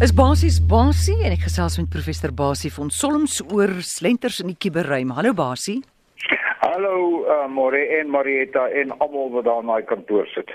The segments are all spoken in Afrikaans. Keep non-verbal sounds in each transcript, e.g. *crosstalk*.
Is basies Basie en ek gesels met professor Basie van Solms oor slenters in die kuberruim. Hallo Basie. Hallo uh, More en Marietta en almal wat daar in my kantoor sit.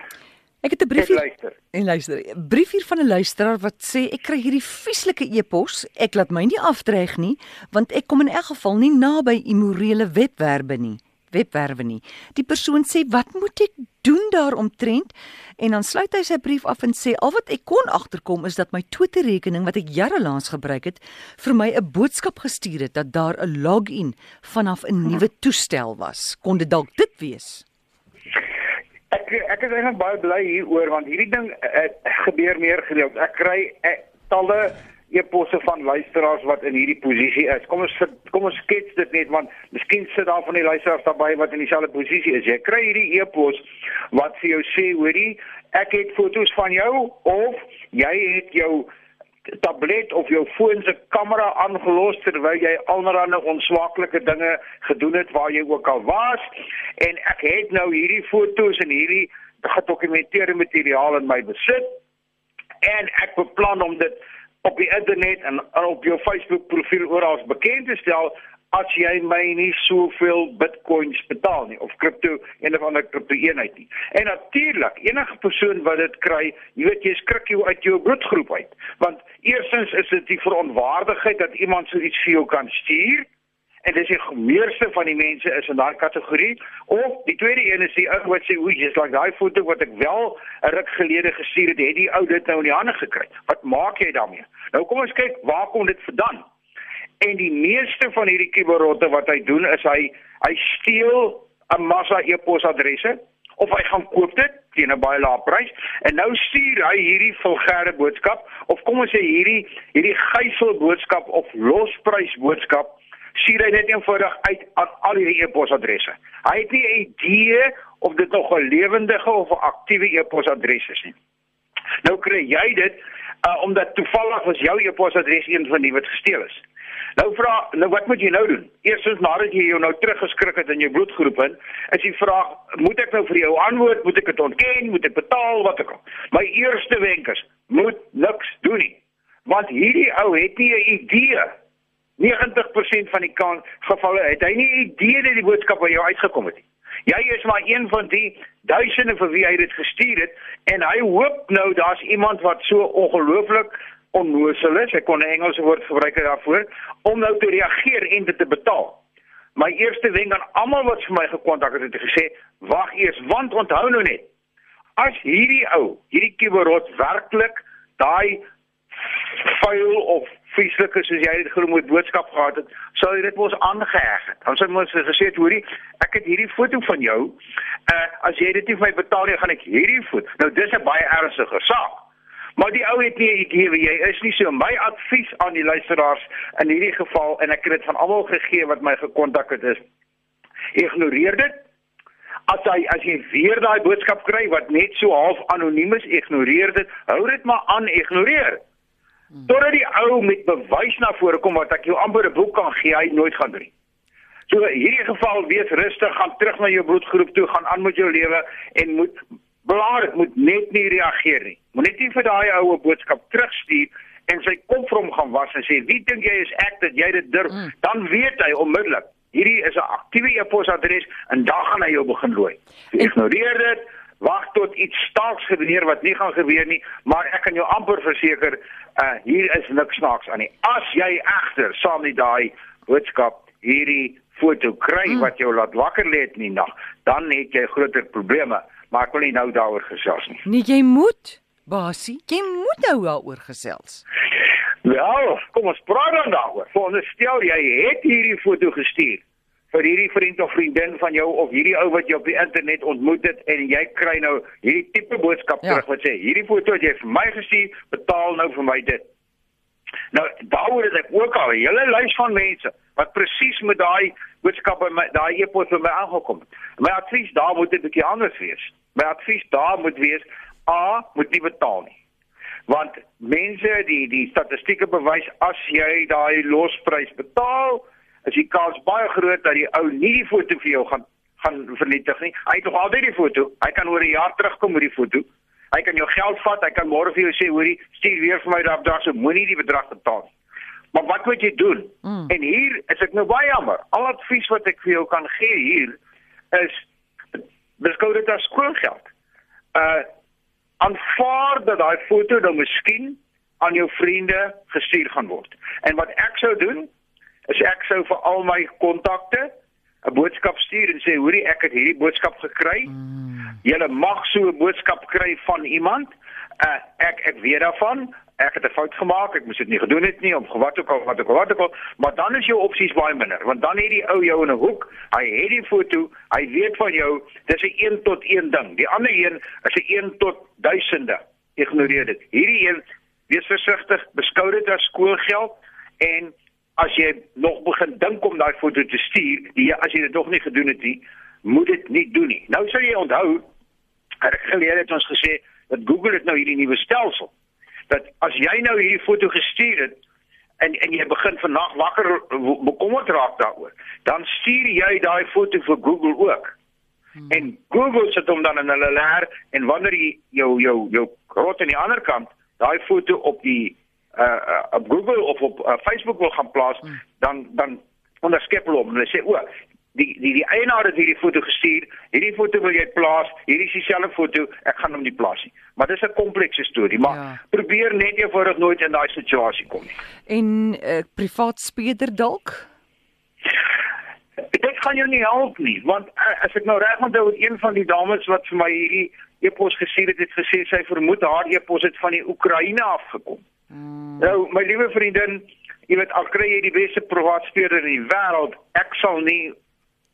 Ek het 'n brief hier, luister. en luister. 'n Brief hier van 'n luisteraar wat sê ek kry hierdie vieslike e-pos. Ek laat my nie afdreig nie, want ek kom in elk geval nie naby immorele webwerwe nie webwerwe nie. Die persoon sê, "Wat moet ek doen daaromtrent?" En dan sluit hy sy brief af en sê, "Al wat ek kon agterkom is dat my Twitter-rekening wat ek jare lank gebruik het, vir my 'n boodskap gestuur het dat daar 'n login vanaf 'n nuwe toestel was. Kon dit dalk dit wees?" Ek ek is eintlik baie bly hieroor want hierdie ding uh, gebeur meer gereeld. Ek kry uh, talle e-posse van luisteraars wat in hierdie posisie is. Kom ons kom ons skets dit net want miskien sit daar van die luisteraars daarbey wat in dieselfde posisie is. Jy kry hierdie e-pos wat vir jou sê, hoorie, ek het foto's van jou of jy het jou tablet of jou foon se kamera aangelos terwyl jy allerlei onswaaklike dinge gedoen het waar jy ook al was en ek het nou hierdie foto's en hierdie gedokumenteerde materiaal in my besit en ek beplan om dit op die internet en op jou Facebook profiel oral bekend te stel as jy my nie soveel bitcoins betaal nie of kripto een of ander kripto eenheid nie. En natuurlik, enige persoon wat dit kry, jy weet jy skrik jou uit jou bloedgroep uit. Want eerstens is dit die verontwaardigheid dat iemand so iets vir jou kan stuur en dis die meeste van die mense is in daai kategorie of die tweede een is die ou wat sê hoe jy's like daai foto wat ek wel 'n ruk gelede gestuur het, het die ou dit nou in die hande gekry. Wat maak jy daarmee? Nou kom ons kyk waar kom dit vandaan? En die meeste van hierdie kiberotte wat hy doen is hy hy steel 'n massa e-posadresse of hy gaan koop dit teen 'n baie lae prys en nou stuur hy hierdie vulgêre boodskap of kom ons sê hierdie hierdie gijsel boodskap of losprys boodskap stuur hy net eenvoudig uit aan al hierdie e-posadresse. Hy het nie 'n idee of dit nog 'n lewendige of 'n aktiewe e-posadres is nie. Nou kry jy dit uh, omdat toevallig was jou e-posadres een van die wat gesteel is. Nou vra, nou wat moet jy nou doen? Eerstens nadat jy jou nou teruggeskrik het in jou bloedgroep in, is die vraag, moet ek nou vir jou antwoord, moet ek dit ontken, moet ek betaal, wat ek al. My eerste wenk is, moet niks doen nie. Want hierdie ou het nie 'n idee 90% van die kan gevalle het hy nie idee dat die boodskap by jou uitgekom het nie. Jy is maar een van die duisende vir wie hy dit gestuur het en hy hoop nou daar's iemand wat so ongelooflik onnoosel is, ek kon 'n Engelse woord gebruik daarvoor, om nou te reageer en dit te betaal. My eerste wenk aan almal wat vir my gekontak het, het gesê, wag eers, want onthou nou net, as hierdie ou, hierdie kiberot werklik daai vuil of vreeslike soos jy dit genoem het boodskap gehad het, sou jy dit mos aangeheg het. Ons het mos gesê het hoorie, ek het hierdie foto van jou. Uh as jy dit nie vir my betaal nie, gaan ek hierdie foto. Nou dis 'n baie ernstige saak. Maar die ou het nie 'n idee wie jy is nie. So my advies aan die luisteraars in hierdie geval en ek het dit van almal gegee wat my gekontak het is ignoreer dit. As jy as jy weer daai boodskap kry wat net so half anoniem is, ignoreer dit. Hou dit maar aan, ignoreer. Totdat die ou met bewys na vore kom wat ek jou amper 'n boek kan gee, hy nooit gaan doen. So hierdie geval wees rustig, gaan terug na jou bloedgroep toe, gaan aan met jou lewe en moet blaar dit moet net nie reageer nie. Moet net nie vir daai ou 'n boodskap terugstuur en sy kop vir hom gaan was en sê, "Wie dink jy is ek dat jy dit durf?" Mm. Dan weet hy onmiddellik, hierdie is 'n aktiewe e-posadres en dan gaan hy jou begin looi. Ignoreer dit wag tot iets staaks gebeur wat nie gaan gebeur nie, maar ek kan jou amper verseker, uh hier is niks snaaks aan nie. As jy egter saam met daai boodskap hierdie foto kry hmm. wat jou laat wakker lê in die nag, dan het jy groter probleme, maar ek wil nie nou daaroor gesels nie. Nee, jy moet, basie, jy moet nou daaroor gesels. Wel, kom ons praat dan daaroor. Veronderstel jy het hierdie foto gestuur vir hierdie vriend of vriendin van jou of hierdie ou wat jy op die internet ontmoet het en jy kry nou hierdie tipe boodskap ja. terug wat sê hierdie foto wat jy vir my gestuur, betaal nou vir my dit. Nou daaroor het ek ook al 'n hele lys van mense wat presies met daai boodskap by my daai e-pos by my aangekom het. My advies daar moet dit 'n bietjie anders wees. My advies daar moet wees A moet nie betaal nie. Want mense die die statistieke bewys as jy daai losprys betaal, is die kans baie groot dat die ou nie die foto vir jou gaan gaan vernietig nie. Hy het nog altyd die foto. Hy kan oor 'n jaar terugkom met die foto. Hy kan jou geld vat, hy kan môre vir jou sê, hoorie, stuur weer vir my daardie bedrag, so moenie die bedrag betaal nie. Maar wat moet jy doen? Mm. En hier is ek nou baie jammer. Al advies wat ek vir jou kan gee hier is beskou dit as skoolgeld. Uh aanvaar dat daai foto dan miskien aan jou vriende gestuur gaan word. En wat ek sou doen, is ek sou vir al my kontakte 'n boodskap stuur en sê, "Hoorie, ek het hierdie boodskap gekry. Mm. Julle mag so 'n boodskap kry van iemand. Uh ek ek weet daarvan ek het 'n fout gemaak, ek moes dit nie gedoen het nie om wat ook al wat ook al wat ook al, maar dan is jou opsies baie minder, want dan het die ou jou in 'n hoek, hy het die foto, hy weet van jou, dis 'n 1 tot 1 ding. Die ander een is 'n 1 tot duisende. Ignoreer dit. Hierdie een, wees versigtig, beskou dit as skoolgeld en as jy nog begin dink om daai foto te stuur, die as jy dit nog nie gedoen het nie, moet dit nie doen nie. Nou sal jy onthou, reg gelede het ons gesê dat Google het nou hierdie nuwe stelsel dat as jy nou hierdie foto gestuur het en en jy begin vannag wakker bekommerd raak daaroor, dan stuur jy daai foto vir Google ook. Hmm. En Google sit hom dan in hulle leer en wanneer jy jou jou jou rot aan die ander kant daai foto op die uh, uh op Google of op uh, Facebook wil gaan plaas, hmm. dan dan onderskep hulle hom en hulle sê o, die die die eienaar het hierdie foto gestuur. Hierdie foto wil jy plaas. Hierdie is dieselfde foto. Ek gaan hom nie plaas nie. Maar dis 'n komplekse storie, maar ja. probeer net eenvoudig nooit in daai situasie kom nie. En uh, privaat speeder dalk? *laughs* Dit kan jou nie help nie, want uh, as ek nou reg onthou het een van die dames wat vir my hierdie e-pos gestuur het, het gesê sy vermoed haar e-pos het van die Oekraïne afgekom. Hmm. Nou, my liewe vriendin, jy weet al kry jy die beste privaat speeder in die wêreld, ek sal nie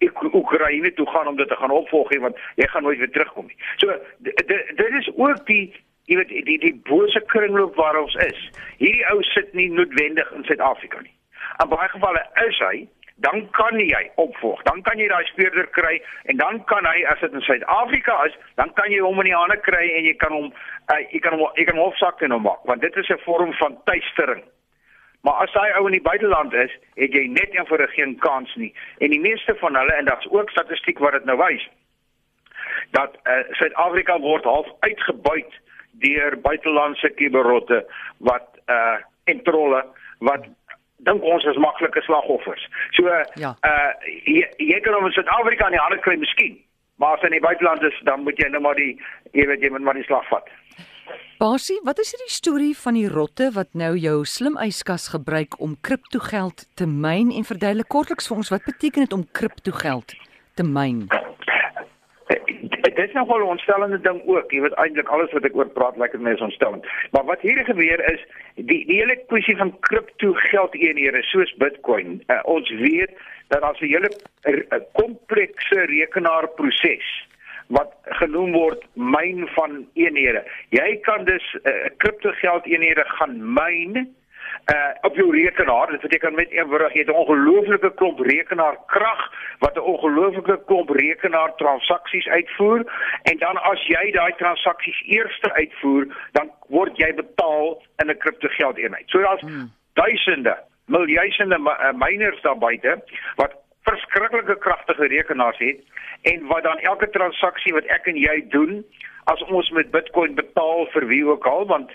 Oekraïne toe gaan om dit te gaan opvolg nie want jy gaan nooit weer terugkom nie. So dit is ook die jy weet die die bose kringloop waar ons is. Hierdie ou sit nie noodwendig in Suid-Afrika nie. In baie gevalle is hy dan kan jy opvolg. Dan kan jy daai speurder kry en dan kan hy as dit in Suid-Afrika is, dan kan jy hom in die hande kry en jy kan hom uh, jy kan hom jy kan hom hofsak en hom maak want dit is 'n vorm van tuistering. Maar as hy ou in die buiteland is, het jy net eenvoudig geen kans nie. En die meeste van hulle en daar's ook statistiek wat dit nou wys dat uh, Suid-Afrika word half uitgebuit deur buitelandse kiberrotte wat uh en trolle wat dink ons is maklike slagoffers. So ja. uh jy, jy kan hom in Suid-Afrika in die hande kry miskien, maar as hy in die buiteland is, dan moet jy nou maar die jy weet jy moet maar die slag vat. Basie, wat is hierdie storie van die rotte wat nou jou slim yskas gebruik om kriptogeld te myn en verduidelik kortliks vir ons wat beteken dit om kriptogeld te myn? Dit is nog wel 'n ontstellende ding ook. Jy weet eintlik alles wat ek oor praat lyk like my is ontstellend. Maar wat hier gebeur is die die hele kwessie van kriptogeld eenhede soos Bitcoin. Uh, ons weet dat as 'n hele komplekse rekenaarproses wat genoem word myn van eenhede. Jy kan dus uh, eh, kriptogeld eenhede gaan myn uh op jou rekenaar. Dit beteken met eenvoudig jy het 'n ongelooflike klomp rekenaarkrag wat 'n ongelooflike klomp rekenaar transaksies uitvoer en dan as jy daai transaksies eerste uitvoer, dan word jy betaal in 'n kriptogeld eenheid. So daar's hmm. duisende, miljoene uh, miners daar buite wat verskriklike kragtige rekenaars het en wat dan elke transaksie wat ek en jy doen as ons met Bitcoin betaal vir wie ook al want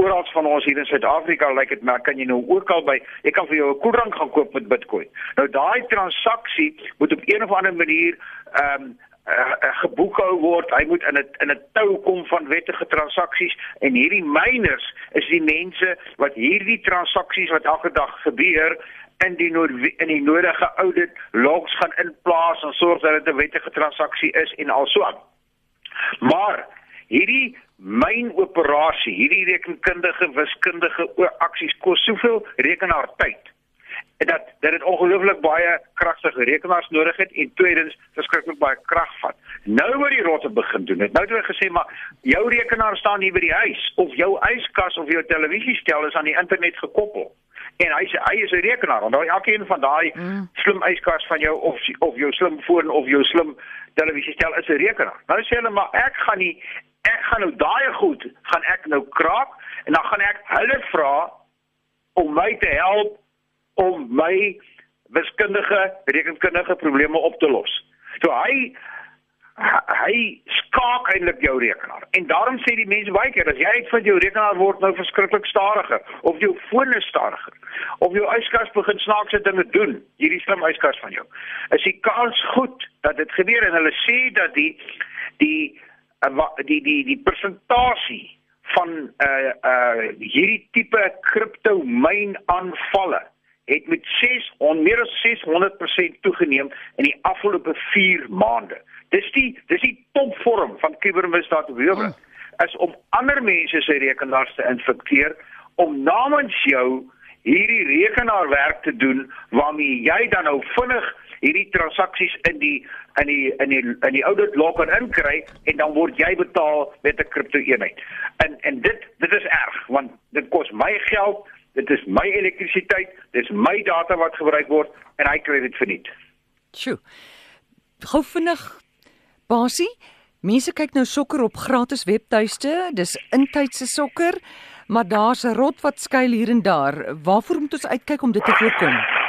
oral van ons hier in Suid-Afrika lyk like dit maar kan jy nou ook al by jy kan vir jou 'n koeldrank gaan koop met Bitcoin. Nou daai transaksie moet op een of ander manier ehm um, uh, uh, geboekhou word. Hy moet in 'n in 'n tou kom van wettige transaksies en hierdie miners is die mense wat hierdie transaksies wat elke dag gebeur in die in die nodige audit logs gaan inplaas en sorg dat dit 'n wettige transaksie is en also aan. Maar hierdie myn operasie, hierdie rekenkundige wiskundige aksies kos soveel rekenaartyd en dat dat dit ongelooflik baie kragtige rekenaars nodig het en tweedens verskriklik baie krag vat. Nou word die rotte begin doen. Het nou het hulle gesê maar jou rekenaar staan hier by die huis of jou yskas of jou televisiestel is aan die internet gekoppel en hy sê hy is 'n rekenaar. Onthou elkeen van daai mm. slim yskas van jou of of jou slim foon of jou slim televisiestel is 'n rekenaar. Nou sê hulle maar ek gaan nie ek gaan nou daai goed gaan ek nou kraak en dan gaan ek hulle vra om my te help om my wiskundige rekenkundige probleme op te los. So hy hy skaak eintlik jou rekenaar. En daarom sê die mense baie keer as jy uitvind jou rekenaar word nou verskriklik stadiger of jou foon is stadiger of jou yskas begin snaakse dinge doen, hierdie slim yskas van jou. Is die kans goed dat dit gebeur en hulle sê dat die die die die die persentasie van uh uh hierdie tipe kripto myn aanvalle het met 600 meer as 600% toegeneem in die afgelope 4 maande. Dis die dis die topvorm van kubermisdaad op die oomblik hmm. is om ander mense se rekenaars te infekteer om namens jou hierdie rekenaarwerk te doen waarmee jy dan nou vinnig hierdie transaksies in die in die in die in die audit locker inkry en dan word jy betaal met 'n kripto eenheid. En en dit dit is erg want dit kos my geld, dit is my elektrisiteit, dit is my data wat gebruik word en hy kry dit verniet. Sjoe. Gou vinnig Basie, mense kyk nou sokker op gratis webtuiste, dis intydse sokker, maar daar's 'n rot wat skuil hier en daar. Waarvoor moet ons uitkyk om dit te voorkom?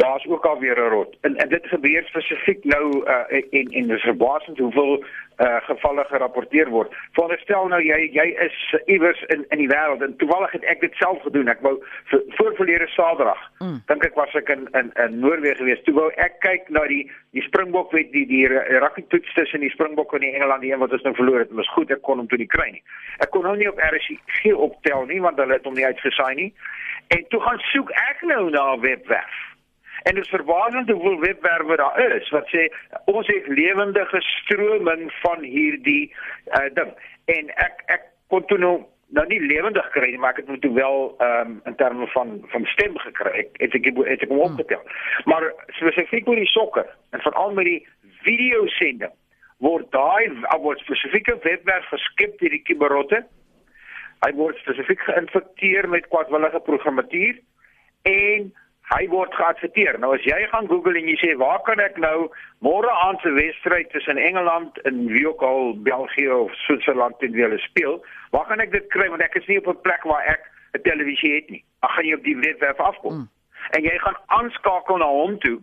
Daar's ook al weer 'n rot. En en dit gebeur spesifiek nou uh en en dis verbasend hoeveel uh gevalle gerapporteer word. Veronderstel nou jy jy is iewers in in die wêreld en toevallig het ek dit self gedoen. Ek wou voor verlede Saterdag mm. dink ek was ek in in in Noorwe gewees. Toe wou ek kyk na die die Springbok wet die die rugby toets tussen die Springbok en die Engeland die een wat ons nou verloor het. Was goed ek kon hom toe nie kry nie. Ek kon hom nie op RSG optel nie want hulle het hom nie uitgesaai nie. En toe gaan soek ek nou na 'n webwerf En dit is verbasend hoeveel webwerwe daar is wat sê ons het lewendige stroming van hierdie uh, ding. En ek ek kon toe nou nou nie lewendig kry nie, maar ek het moet wel ehm um, in terme van van stem gekry. Ek het ek het ek hom opgetel. Maar spesifiek oor die sokker en veral met die video sending word daai word spesifieke webwerf geskep deur die kiberotte. Hy word spesifiek geïnfekteer met kwadwillige programmatuur en hy word geadverteer. Nou as jy gaan Google en jy sê waar kan ek nou môre aand se wedstryd tussen Engeland en wie ook al België of Switserland teen wie hulle speel, waar kan ek dit kry want ek is nie op 'n plek waar ek 'n televisie het nie. Ag gaan jy op die webwerf afkom. Mm. En jy gaan aanskakel na hom toe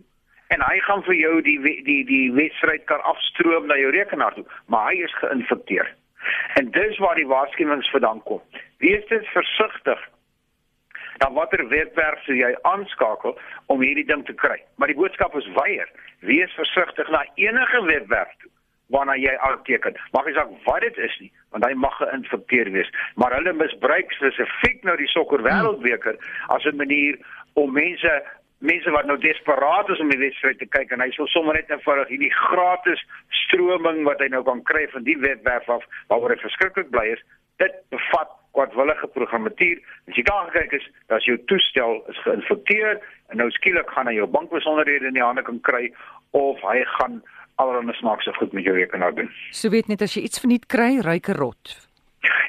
en hy gaan vir jou die die die wedstryd kan afstroom na jou rekenaar toe, maar hy is geïnfekteer. En dis waar die waarskuwings vandaan kom. Wees dit versigtig dan watter webwerf sou jy aanskakel om hierdie ding te kry. Maar die boodskap is weier. Wees versigtig na enige webwerf toe waarna jy aanteken. Mag jy sê wat dit is nie, want hy mag geïnfekteer wees. Maar hulle misbruik spesifiek nou die sokker wêreldbeker as 'n manier om mense mense wat nou desperaat is om die wedstryd te kyk en hy sou sommer net eenvoudig hierdie gratis stroming wat hy nou kan kry van die webwerf af waaroor hy verskriklik bly is, dit bevat kwadwillige programmatuur. As jy daar kyk is, dat jou toestel is geïnfekteer en nou skielik gaan hy jou bankbesonderhede in die hande kan kry of hy gaan allerlei snaakse goed met jou rekenaar doen. So weet net as jy iets verniet kry, ryke rot.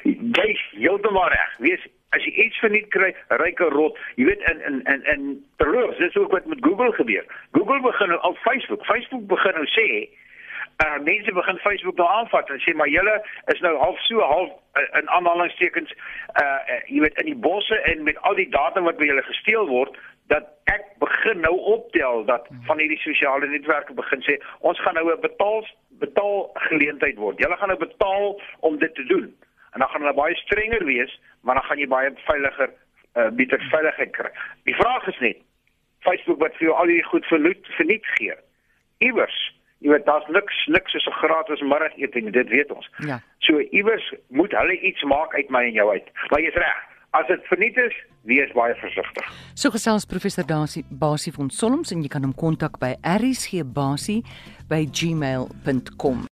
Jy heeltemal reg. Wees as jy iets verniet kry, ryke rot. Jy weet in in in in terloops, dis ook wat met Google gebeur. Google begin nou al Facebook. Facebook begin nou sê uh, mense begin Facebook nou aanvat en sê maar julle is nou half so half uh, in aanhalingstekens uh, uh jy weet in die bosse en met al die data wat by julle gesteel word dat ek begin nou optel dat van hierdie sosiale netwerke begin sê ons gaan nou 'n betaal betaal geleentheid word. Julle gaan nou betaal om dit te doen. En dan gaan hulle baie strenger wees, maar dan gaan jy baie veiliger uh, beter veiligheid kry. Die vraag is net Facebook wat vir jou al hierdie goed verloot verniet gee. Iewers jy weet daar's niks niks soos 'n gratis middagete nie, dit weet ons. Ja. So iewers moet hulle iets maak uit my en jou uit. Maar jy's reg. As dit verniet is, wees baie versigtig. So gesels professor Dasie Basie van Solms en jy kan hom kontak by rsgbasie@gmail.com.